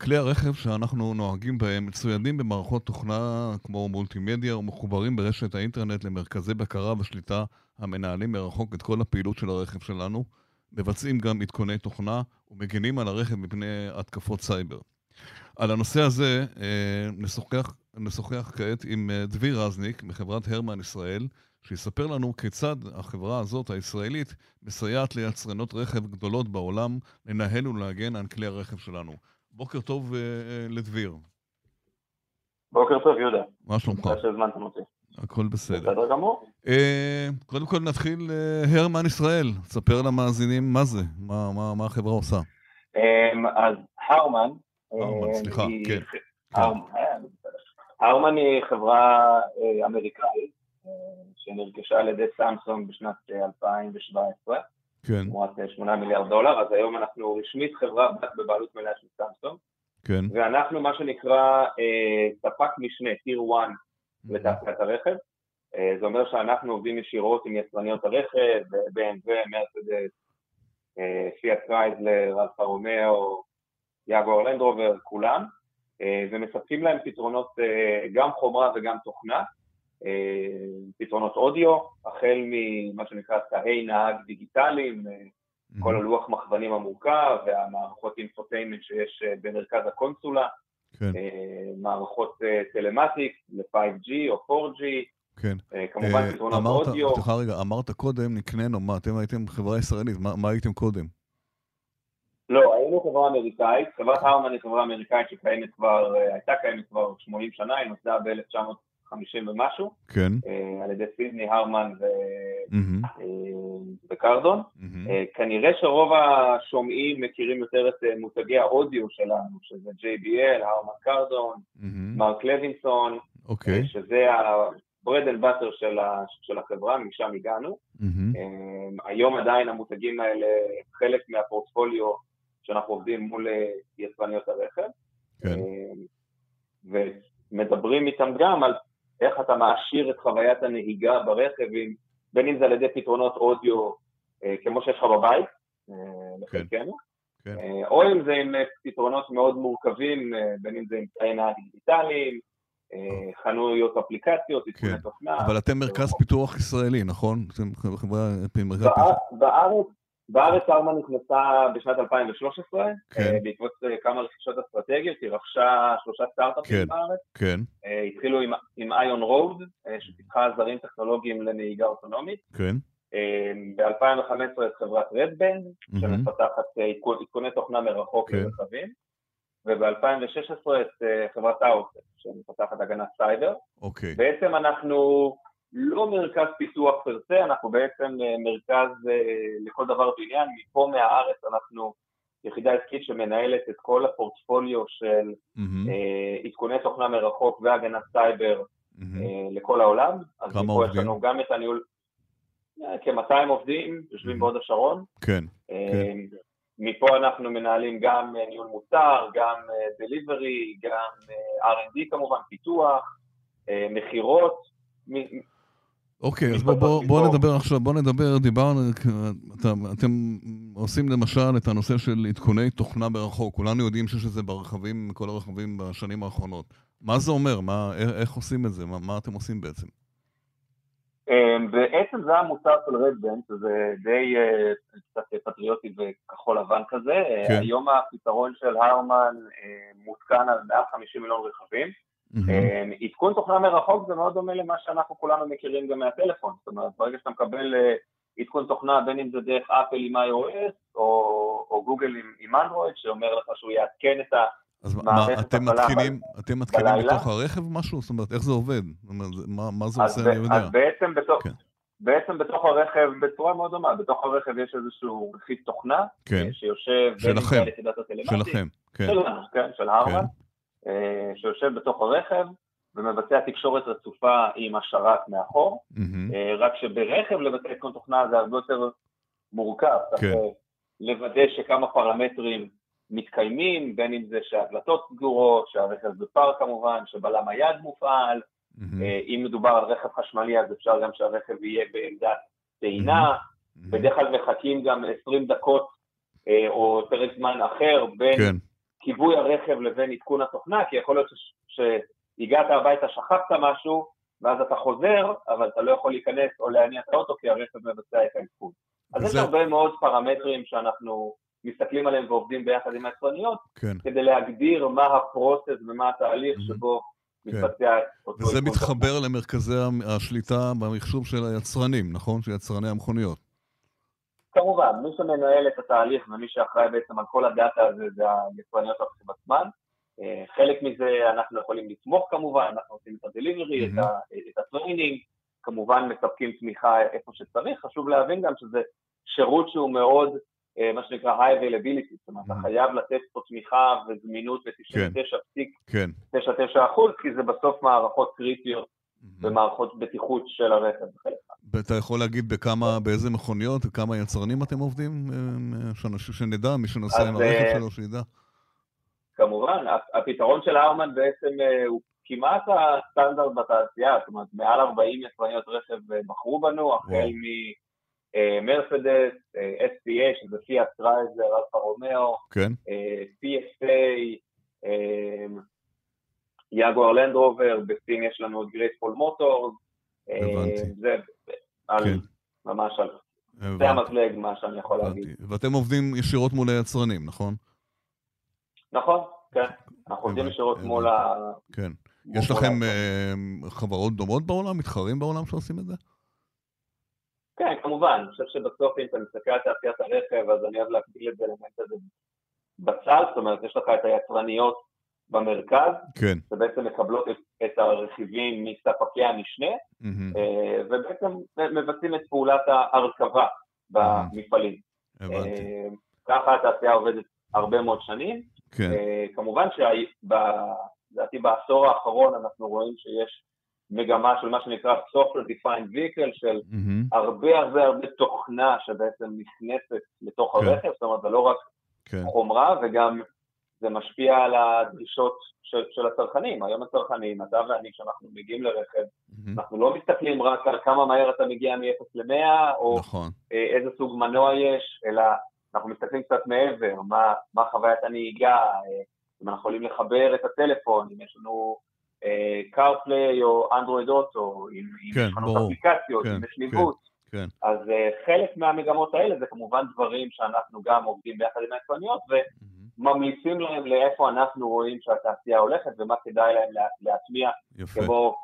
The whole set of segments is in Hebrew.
כלי הרכב שאנחנו נוהגים בהם מצוידים במערכות תוכנה כמו מולטימדיה ומחוברים ברשת האינטרנט למרכזי בקרה ושליטה המנהלים מרחוק את כל הפעילות של הרכב שלנו, מבצעים גם עדכוני תוכנה ומגינים על הרכב מפני התקפות סייבר. על הנושא הזה אה, נשוחח, נשוחח כעת עם אה, דביר רזניק מחברת הרמן ישראל, שיספר לנו כיצד החברה הזאת, הישראלית, מסייעת ליצרנות רכב גדולות בעולם לנהל ולהגן על כלי הרכב שלנו. בוקר טוב uh, uh, לדביר. בוקר טוב, יהודה. מה שלומך? תודה שהזמנתם אותי. הכל בסדר. בסדר גמור. Uh, קודם כל נתחיל הרמן ישראל. ספר למאזינים מה זה, מה, מה, מה החברה עושה. Um, אז הרמן... הרמן, סליחה, כן. הרמן היא חברה אמריקאית שנרכשה על ידי סמסונג בשנת 2017. כן. תמורת 8 מיליארד דולר, אז היום אנחנו רשמית חברה בת בבעלות מלאה של סמסונג. כן. ואנחנו מה שנקרא אה, ספק משנה, tier 1 לתעשיית הרכב. אה, זה אומר שאנחנו עובדים ישירות עם יצרניות הרכב, BMW, מרצדס, אה, פיאט קרייזלר, אלפה רומאו, יגואר לנדרובר, כולם, אה, ומספקים להם פתרונות אה, גם חומרה וגם תוכנה. אה, פתרונות אודיו, החל ממה שנקרא תאי נהג דיגיטליים, mm-hmm. כל הלוח מחוונים המורכב והמערכות infotainment שיש אה, במרכז הקונסולה, כן. מערכות telematic ל-5G או 4G, כן. כמובן פתרונות אמרת, אודיו. סליחה רגע, אמרת קודם, נקנתם, מה, אתם הייתם חברה ישראלית, מה, מה הייתם קודם? לא, היינו חברה אמריקאית, חברת הרמן היא חברה אמריקאית שקיימת כבר, הייתה קיימת כבר 80 שנה, היא נוסדה ב-1900 50 ומשהו, כן. אה, על ידי סידני, הרמן ו... mm-hmm. וקרדון. Mm-hmm. כנראה שרוב השומעים מכירים יותר את מותגי האודיו שלנו, שזה JBL, הרמן קרדון, mm-hmm. מרק לוינסון, okay. אוקיי. שזה ה-bread and butter של, ה... של החברה, משם הגענו. Mm-hmm. היום עדיין המותגים האלה חלק מהפורטפוליו שאנחנו עובדים מול יצרניות הרכב. כן. ומדברים איתם גם על איך אתה מעשיר את חוויית הנהיגה ברכב, בין אם זה על ידי פתרונות אודיו אה, כמו שיש לך בבית, אה, כן. כן. אה, או אם זה עם פתרונות מאוד מורכבים, בין אם זה עם תאי נהג דיגיטליים, חנויות אפליקציות, עדכוני כן. תוכנה. אבל אתם מרכז פיתוח ישראלי, נכון? אתם חברה... בארץ בארץ ארמה נכנסה בשנת 2013, כן. אה, בעקבות אה, כמה רכישות אסטרטגיות, היא רכשה שלושה סטארט-אפים כן. בארץ. כן. אה, התחילו עם, עם iOnRoad, שפיתחה עזרים טכנולוגיים לנהיגה אוטונומית. כן. ב-2015 את חברת Redbend, mm-hmm. שמפתחת עדכוני תוכנה מרחוק כן. לרכבים. וב-2016 את חברת האוסט, שמפתחת הגנת סייבר. אוקיי. בעצם אנחנו... לא מרכז פיתוח per se, אנחנו בעצם אה, מרכז אה, לכל דבר ועניין, מפה מהארץ אנחנו יחידה עסקית שמנהלת את כל הפורטפוליו של mm-hmm. עדכוני תוכנה מרחוק והגנת סייבר mm-hmm. לכל העולם. כמה עובדים? אז יש לנו גם את הניהול, כ-200 עובדים, יושבים mm-hmm. בהוד השרון. כן, כן. מפה אנחנו מנהלים גם ניהול מוצר, גם דליברי, גם R&D כמובן, פיתוח, מכירות, אוקיי, אז בואו בוא, בוא נדבר עכשיו, בואו נדבר, דיברנו, אתם, אתם עושים למשל את הנושא של עדכוני תוכנה מרחוק, כולנו יודעים שיש את זה ברכבים, כל הרכבים בשנים האחרונות. מה זה אומר? מה, איך, איך עושים את זה? מה, מה אתם עושים בעצם? אמ, בעצם זה המוצר של רדבנט, זה די אה, קצת פטריוטי וכחול לבן כזה. כן. היום הפתרון של הרמן אה, מותקן על 150 מיליון רכבים. Mm-hmm. עדכון תוכנה מרחוק זה מאוד דומה למה שאנחנו כולנו מכירים גם מהטלפון, זאת אומרת ברגע שאתה מקבל אה, עדכון תוכנה בין אם זה דרך אפל עם iOS או, או גוגל עם, עם אנדרואיד שאומר לך שהוא יעדכן את ה... אז מה, אתם מתקינים, אתם מתקינים בתוך הרכב משהו? זאת אומרת, איך זה עובד? מה, מה זה עושה, אני יודע. אז בעצם בתוך, כן. בעצם בתוך הרכב, בצורה מאוד דומה, בתוך הרכב יש איזשהו רכיב תוכנה, כן. שיושב שלכם, שלכם, כן. של, כן, של הרמן. כן. אה, שיושב בתוך הרכב ומבצע תקשורת רצופה עם השרת מאחור, mm-hmm. רק שברכב לבצע עדכון תוכנה זה הרבה יותר מורכב, כן. צריך לוודא שכמה פרמטרים מתקיימים, בין אם זה שהדלתות סגורות, שהרכב בפאר כמובן, שבלם היד מופעל, mm-hmm. אם מדובר על רכב חשמלי אז אפשר גם שהרכב יהיה בעמדת טעינה, mm-hmm. בדרך כלל מחכים גם 20 דקות או פרק זמן אחר בין כן. כיבוי הרכב לבין עדכון התוכנה, כי יכול להיות שהגעת הביתה, שכחת משהו, ואז אתה חוזר, אבל אתה לא יכול להיכנס או להניע את האוטו כי הרכב מבצע את העדכון. אז יש הרבה מאוד פרמטרים שאנחנו מסתכלים עליהם ועובדים ביחד עם היצרניות, כן. כדי להגדיר מה הפרוסס ומה התהליך. שבו כן. מתבצע אותו... וזה מתחבר למרכזי השליטה במחשוב של היצרנים, נכון? של יצרני המכוניות. כמובן, מי שמנהל את התהליך ומי שאחראי בעצם על כל הדאטה הזה זה היצרניות הרכיב עצמן. אה, חלק מזה אנחנו יכולים לתמוך כמובן, אנחנו עושים את הדליברי, mm-hmm. את ה training, כמובן מספקים תמיכה איפה שצריך, חשוב להבין גם שזה שירות שהוא מאוד, אה, מה שנקרא high availability, זאת אומרת, אתה mm-hmm. חייב לתת פה תמיכה וזמינות ב-99.99 כן. אחוז, כי זה בסוף מערכות קריטיות במערכות בטיחות של הרכב. ואתה יכול להגיד בכמה, באיזה מכוניות, כמה יצרנים אתם עובדים? אה, שנדע, מי שנוסע עם הרכב שלו, שידע. כמובן, הפתרון של הרמן בעצם הוא כמעט הסטנדרט בתעשייה, זאת אומרת, מעל 40 יצרניות רכב בחרו בנו, החל ממרסדס, FCA, שזה פיאט קרייזלר, אלפה רומאו, כן. PSA, יגואר לנדרובר, בסין יש לנו את Great Wall Motors, זה על, כן. ממש על קצה המזלג מה שאני יכול להגיד. ואתם עובדים ישירות מול היצרנים, נכון? נכון, כן. אנחנו עובדים ישירות מול ה... כן. יש לכם uh, חברות דומות בעולם, מתחרים בעולם שעושים את זה? כן, כמובן. אני חושב שבסוף אם אתה מסתכל על תעשיית הרכב, אז אני אוהב להקביל את זה לאלמנט הזה בצד, זאת אומרת, יש לך את היצרניות במרכז, כן. שבעצם מקבלות את, את הרכיבים מספקי המשנה, mm-hmm. ובעצם מבצעים את פעולת ההרכבה במפעלים. הבנתי. ככה התעשייה עובדת הרבה מאוד שנים. כן. כמובן לדעתי בעשור האחרון אנחנו רואים שיש מגמה של מה שנקרא software defined vehicle, של mm-hmm. הרבה הרבה הרבה תוכנה שבעצם נכנסת לתוך כן. הרכב, זאת אומרת זה לא רק כן. חומרה וגם זה משפיע על הדרישות של, של הצרכנים. היום הצרכנים, אתה ואני, כשאנחנו מגיעים לרכב, mm-hmm. אנחנו לא מסתכלים רק על כמה מהר אתה מגיע מ-0 ל-100, או נכון. איזה סוג מנוע יש, אלא אנחנו מסתכלים קצת מעבר, מה, מה חוויית הנהיגה, אם אנחנו יכולים לחבר את הטלפון, אם יש לנו CarPlay uh, או Android Auto, אם, כן, יש לנו אפליקציות, כן, אם יש ניווט. כן, כן. אז uh, חלק מהמגמות האלה זה כמובן דברים שאנחנו גם עובדים ביחד עם היצרניות וממליצים להם לאיפה אנחנו רואים שהתעשייה הולכת ומה כדאי להם להטמיע, כמו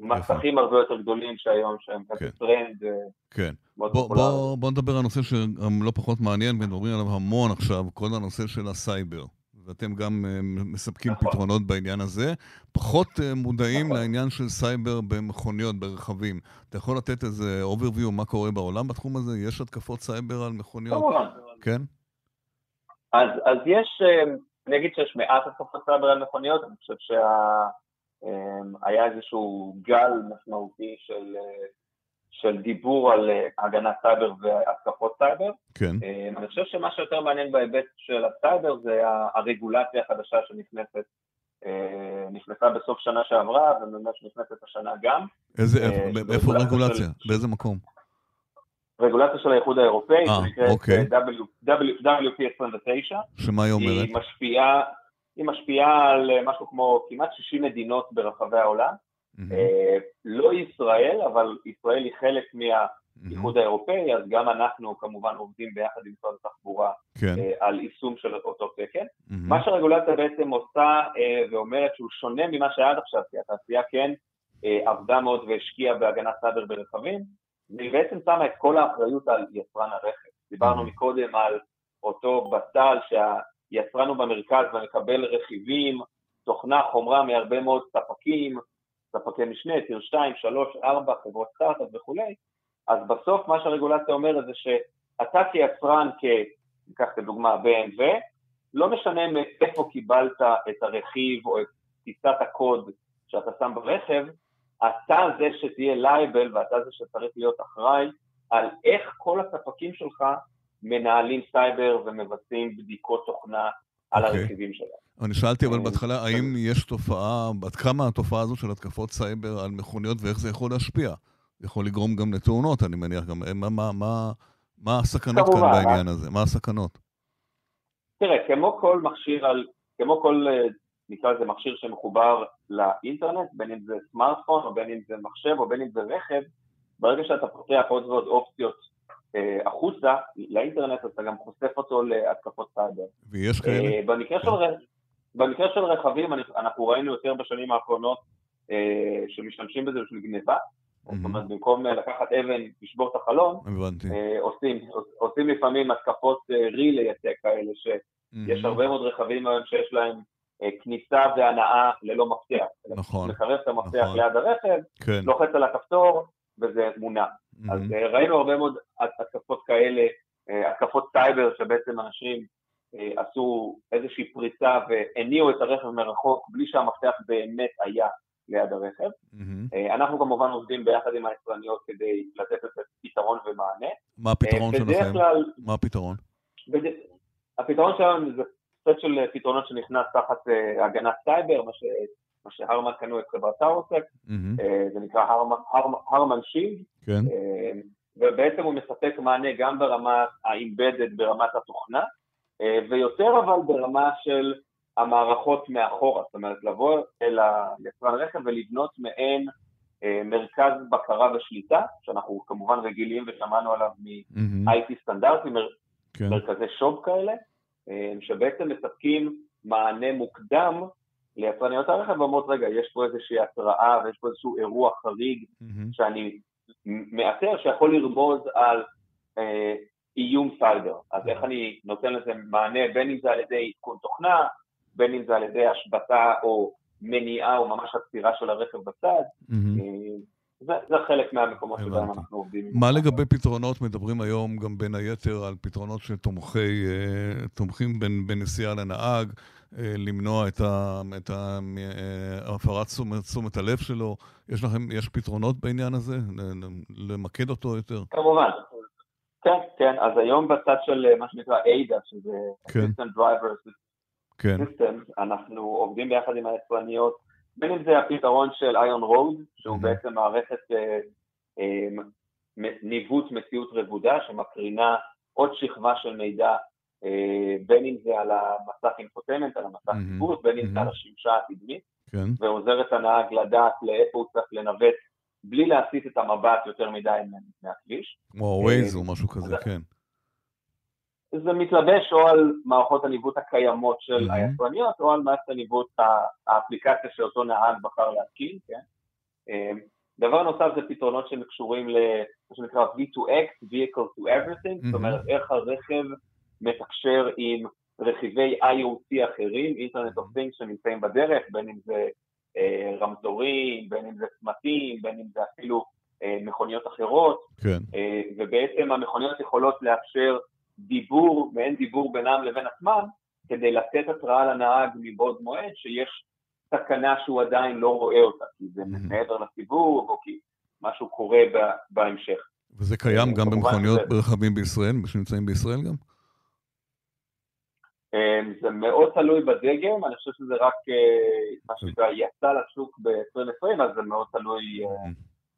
מסכים הרבה יותר גדולים שהיום שהם כזה כן. טרנד. אה, כן. בוא, בוא, בוא נדבר על נושא שגם לא פחות מעניין ומדברים עליו המון עכשיו, כל הנושא של הסייבר. ואתם גם uh, מספקים נכון. פתרונות בעניין הזה. פחות uh, מודעים נכון. לעניין של סייבר במכוניות, ברכבים. אתה יכול לתת איזה overview מה קורה בעולם בתחום הזה? יש התקפות סייבר על מכוניות? כן? אז, אז יש, אני אגיד שיש מעט התקפות סייבר על מכוניות, אני חושב שהיה שה, איזשהו גל משמעותי של של דיבור על אה, הגנת סייבר והתקפות סייבר. כן. אה, אני חושב שמה שיותר מעניין בהיבט של הסייבר זה הרגולציה החדשה שנכנסת, אה, נכנסה בסוף שנה שעברה וממש נכנסת השנה גם. איזה, איפה רגולציה? באיזה מקום? רגולציה של האיחוד האירופאי, שנקראת אוקיי. WP29. שמה היא אומרת? היא משפיעה, היא משפיעה על משהו כמו כמעט 60 מדינות ברחבי העולם. אה, לא ישראל, אבל ישראל היא חלק מהאיחוד האירופאי, אז גם אנחנו כמובן עובדים ביחד עם משרד התחבורה כן. אה, על יישום של אותו תקן. מה שהרגולציה בעצם עושה אה, ואומרת שהוא שונה ממה שהיה עד עכשיו, כי התעשייה כן עבדה מאוד והשקיעה בהגנת סייבר ברכבים, והיא בעצם שמה את כל האחריות על יצרן הרכב. דיברנו מקודם על אותו בצל שהיצרן הוא במרכז ומקבל רכיבים, תוכנה, חומרה מהרבה מאוד ספקים, ספקי משנה, tier 2, 3, 4, חברות סטארט-אפ וכולי, אז בסוף מה שהרגולציה אומרת זה שאתה כיצרן, ניקח כדוגמה BMW, לא משנה מאיפה קיבלת את הרכיב או את פיסת הקוד שאתה שם ברכב, אתה זה שתהיה liable ואתה זה שצריך להיות אחראי על איך כל הספקים שלך מנהלים סייבר ומבצעים בדיקות תוכנה על okay. אוקיי. הרכיבים שלהם. אני שאלתי אבל בהתחלה, האם יש תופעה, עד כמה התופעה הזו של התקפות סייבר על מכוניות ואיך זה יכול להשפיע? יכול לגרום גם לתאונות, אני מניח גם. מה, מה, מה, מה הסכנות כאן בעניין הזה? מה הסכנות? תראה, כמו כל מכשיר על כמו כל, נקרא לזה מכשיר שמחובר לאינטרנט, בין אם זה סמארטפון, או בין אם זה מחשב, או בין אם זה רכב, ברגע שאתה פותח עוד ועוד אופציות אה, החוצה לאינטרנט, אתה גם חושף אותו להתקפות סייבר. ויש כאלה? אה, במקרה של, במקרה של רכבים, אנחנו ראינו יותר בשנים האחרונות אה, שמשתמשים בזה בשביל גניבה. זאת אומרת, במקום לקחת אבן, לשבור את החלון, עושים, עושים לפעמים התקפות רילי כאלה, שיש הרבה מאוד רכבים היום שיש להם כניסה והנאה ללא מפתח. נכון. לקרב את המפתח נכון. ליד הרכב, כן. לוחץ על הכפתור, וזה מונע. Mm-hmm. אז אה, ראינו הרבה מאוד התקפות כאלה, אה, התקפות סייבר שבעצם אנשים אה, עשו איזושהי פריצה והניעו את הרכב מרחוק בלי שהמפתח באמת היה ליד הרכב. Mm-hmm. אנחנו כמובן עובדים ביחד עם היצרניות כדי לתת לזה פתרון ומענה. מה הפתרון שלכם? כלל, מה הפתרון? בד... הפתרון שלנו זה סט של פתרונות שנכנס תחת הגנת סייבר, מה ש... מה שהרמן קנו את חברת TowerSec, אה, זה נקרא הרמן Shield, כן. אה, ובעצם הוא מספק מענה גם ברמה ה-embedded, ברמת התוכנה, אה, ויותר אבל ברמה של המערכות מאחורה, זאת אומרת לבוא אל היצרן רכב ולבנות מעין מרכז בקרה ושליטה, שאנחנו כמובן רגילים ושמענו עליו מ-IT סטנדרטים, כן. מרכזי שוב כאלה, שבעצם מספקים מענה מוקדם ליצרניות הרכב ואומרות, רגע, יש פה איזושהי התראה ויש פה איזשהו אירוע חריג mm-hmm. שאני מאתר שיכול לרמוז על אה, איום סייבר. אז איך אני נותן לזה מענה, בין אם זה על ידי עדכון תוכנה, בין אם זה על ידי השבתה או מניעה או ממש עצירה של הרכב בצד. Mm-hmm. זה, זה חלק מהמקומות שבהם אנחנו עובדים. מה לגבי פתרונות? מדברים היום גם בין היתר על פתרונות שתומכים אה, בנסיעה לנהג. אה, למנוע את, אה, הפרת תשומת, הלב שלו? יש לכם, יש פתרונות בעניין הזה? למקד אותו יותר? כמובן. כן, כן, אז היום בצד של מה שנקרא ADA, שזה כן. Assistant Driver כן. Systems, אנחנו עובדים ביחד עם היצרניות, בין אם זה הפתרון של איון רוד, שהוא mm-hmm. בעצם מערכת אה, אה, ניווט מציאות רבודה, שמקרינה עוד שכבה של מידע אה, בין אם זה על המסך infotainment, על המסך mm-hmm. בין אם זה על השמשה הקדמית, כן. ועוזר את הנהג לדעת לאיפה הוא צריך לנווט בלי להסיט את המבט יותר מדי מהכביש. כמו ווייז או משהו כזה, כן. זה מתלבש או על מערכות הניווט הקיימות של mm-hmm. היצרניות, או על מערכת הניווט, האפליקציה שאותו נהג בחר להתקין, כן? אה, דבר נוסף זה פתרונות שקשורים למה שנקרא V2X, Vehicle to Everything, mm-hmm. זאת אומרת איך הרכב מתקשר עם רכיבי IoT אחרים, אינטרנט אוף Things שנמצאים בדרך, בין אם זה אה, רמזורים, בין אם זה צמתים, בין אם זה אפילו אה, מכוניות אחרות, כן. אה, ובעצם המכוניות יכולות לאפשר דיבור, מעין דיבור בינם לבין עצמם, כדי לתת התראה לנהג מבעוד מועד שיש סכנה שהוא עדיין לא רואה אותה, כי זה mm-hmm. מעבר לסיבוב, או כי משהו קורה בהמשך. וזה קיים גם במכוניות ברכבים בישראל, שנמצאים בישראל גם? אמ, זה מאוד תלוי בדגם, אני חושב שזה רק אה, מה שנקרא יצא לשוק ב-2020, אז זה מאוד תלוי אה,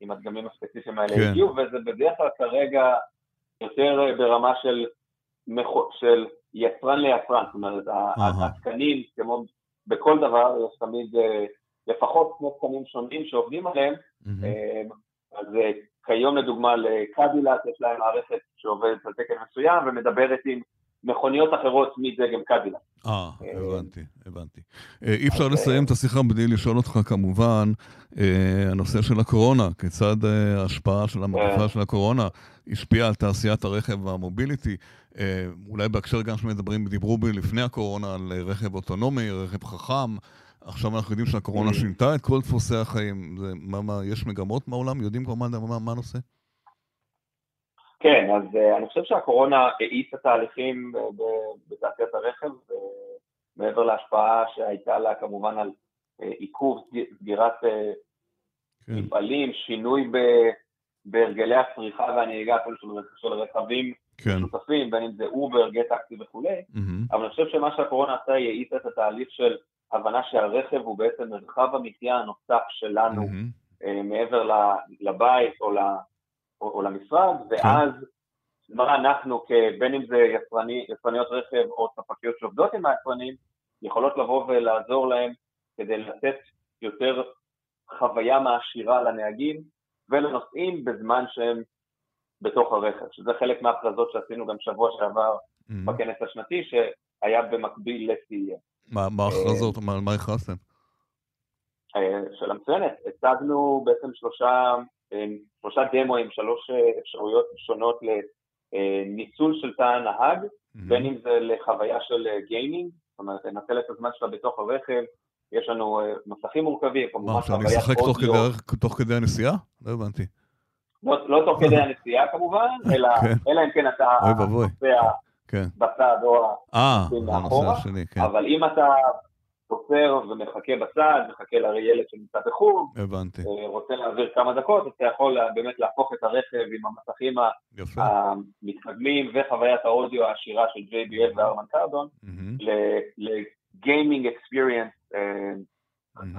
אם הדגמים הספציפיים האלה כן. הגיעו, וזה בדרך כלל כרגע יותר אה, ברמה של, של יצרן ליצרן, זאת אומרת, התקנים, כמו בכל דבר, יש תמיד לפחות שני תקנים שונים שעובדים עליהם, אמ, אז כיום לדוגמה לקדילת יש להם מערכת שעובדת על תקן מסוים ומדברת עם מכוניות אחרות מדגם קדילה. אה, הבנתי, הבנתי. אה, אי אפשר לסיים את השיחה בלי לשאול אותך כמובן, אה, הנושא של הקורונה, כיצד אה, ההשפעה של המגפה של הקורונה השפיעה על תעשיית הרכב והמוביליטי. אולי בהקשר גם שמדברים, דיברו בי לפני הקורונה על רכב אוטונומי, רכב חכם. עכשיו אנחנו יודעים שהקורונה שינתה את כל דפוסי החיים. זה, מה, מה, יש מגמות בעולם? יודעים כבר מה, מה, מה הנושא? כן, אז uh, אני חושב שהקורונה האיצה תהליכים בתעשיית הרכב, מעבר להשפעה שהייתה לה כמובן על עיכוב, סגירת כן. מפעלים, שינוי ב, בהרגלי הצריכה והנהיגה של, של רכבים כן. שותפים, בין אם זה אובר, גט טקסי וכולי, mm-hmm. אבל אני חושב שמה שהקורונה עשה היא האיצה את התהליך של הבנה שהרכב הוא בעצם מרחב המחיה הנוסף שלנו mm-hmm. מעבר לבית או או, או למשרד, כן. ואז מה אנחנו, בין אם זה יצרני, יצרניות רכב או ספקיות שעובדות עם היצרנים, יכולות לבוא ולעזור להם כדי לתת יותר חוויה מעשירה לנהגים ולנוסעים בזמן שהם בתוך הרכב, שזה חלק מההכרזות שעשינו גם שבוע שעבר mm-hmm. בכנס השנתי, שהיה במקביל ל-CES. מה ההכרזות? מה, הכרזתם? אה, שאלה מצוינת, הצגנו בעצם שלושה, אה, שלושה דמוים, שלוש אה, אפשרויות שונות לניצול של תא הנהג, mm-hmm. בין אם זה לחוויה של גיימינג, זאת אומרת, לנצל את הזמן שלה בתוך הרכב, יש לנו מסכים מורכבים, כמובן חוויית אודיו. מה, שאני אשחק תוך כדי הנסיעה? לא הבנתי. לא, לא תוך כדי הנסיעה כמובן, אלא, כן. אלא אם כן אתה נוסע כן. בצד או אה, מאחורה, כן. אבל אם אתה עוצר ומחכה בצד, מחכה לילד שנמצא בחוג, הבנתי. אה, רוצה להעביר כמה דקות, אתה יכול באמת להפוך את הרכב עם המסכים המתקדמים וחוויית האודיו העשירה של JBL וארמן קרדון לגיימינג אקספיריאנס אה,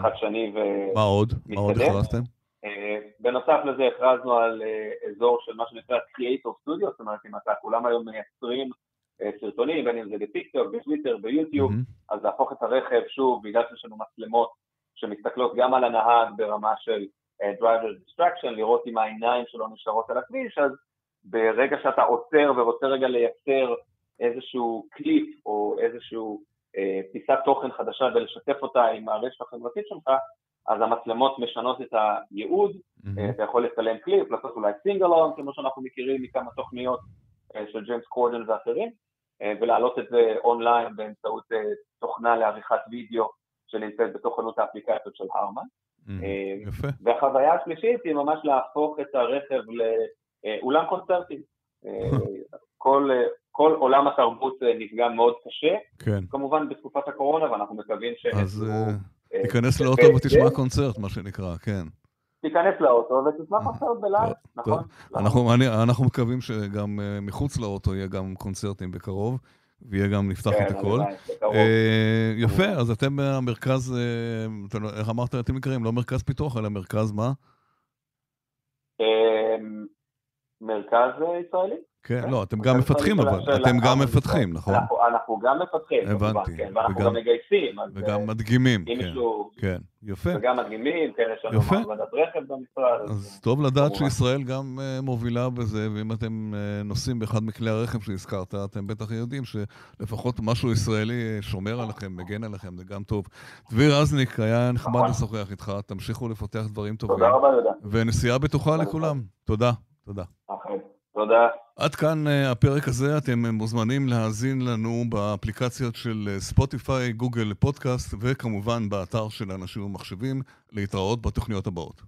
חדשני ומתקדם. מה עוד? מה עוד הכרזתם? אה, בנוסף לזה הכרזנו על אזור של מה שנקרא Creator Studio, זאת אומרת אם אתה כולם היום מייצרים אה, סרטונים, בין אם זה בטיקטוק, בטוויטר, ביוטיוב, mm-hmm. אז להפוך את הרכב, שוב, בגלל שיש לנו מצלמות שמסתכלות גם על הנהג ברמה של uh, driver distraction, לראות אם העיניים שלו נשארות על הכביש, אז ברגע שאתה עוצר ורוצה רגע לייצר איזשהו קליפ או איזשהו uh, פיסת תוכן חדשה ולשתף אותה עם הרשת החברתית שלך, אז המצלמות משנות את הייעוד, mm-hmm. אתה יכול לצלם קליפ, לעשות אולי sing-along, כמו שאנחנו מכירים מכמה תוכניות של ג'יימס קורדן ואחרים, אה, ולהעלות את זה אונליין באמצעות אה, תוכנה לעריכת וידאו שנמצאת בתוך חנות האפליקציות של הרמן. אה, יפה. והחוויה השלישית היא ממש להפוך את הרכב לאולם קונצרטים. כל, כל עולם התרבות נפגע מאוד קשה, כן. כמובן בתקופת הקורונה, ואנחנו מקווים ש... אז תיכנס לאוטו ותשמע קונצרט, מה שנקרא, כן. תיכנס לאוטו ותשמח עכשיו בלייב, נכון? אנחנו מקווים שגם אה, מחוץ לאוטו יהיה גם קונצרטים בקרוב. ויהיה גם, נפתח את כן, הכל. אה, יפה, אז אתם במרכז, אה, איך אמרת, אתם נקראים, לא מרכז פיתוח, אלא מרכז מה? מרכז ישראלי. כן, לא, אתם גם מפתחים אבל, אתם גם מפתחים, נכון? אנחנו גם מפתחים, הבנתי. כן, ואנחנו גם מגייסים. וגם אה, מדגימים, כן, כן, יפה. וגם מדגימים, כן, יש לנו מעבדת רכב במשרד. אז טוב לדעת שישראל גם אה, מובילה בזה, ואם אתם אה, נוסעים באחד מכלי הרכב שהזכרת, אתם בטח יודעים שלפחות משהו ישראלי שומר עליכם, מגן עליכם, זה גם טוב. דביר רזניק, היה נחמד נכון. לשוחח איתך, תמשיכו לפתח דברים טובים. תודה רבה, יהודה. ונסיעה בטוחה לכולם. תודה, תודה. תודה. עד כאן uh, הפרק הזה, אתם מוזמנים להאזין לנו באפליקציות של ספוטיפיי, גוגל פודקאסט וכמובן באתר של אנשים ומחשבים, להתראות בתוכניות הבאות.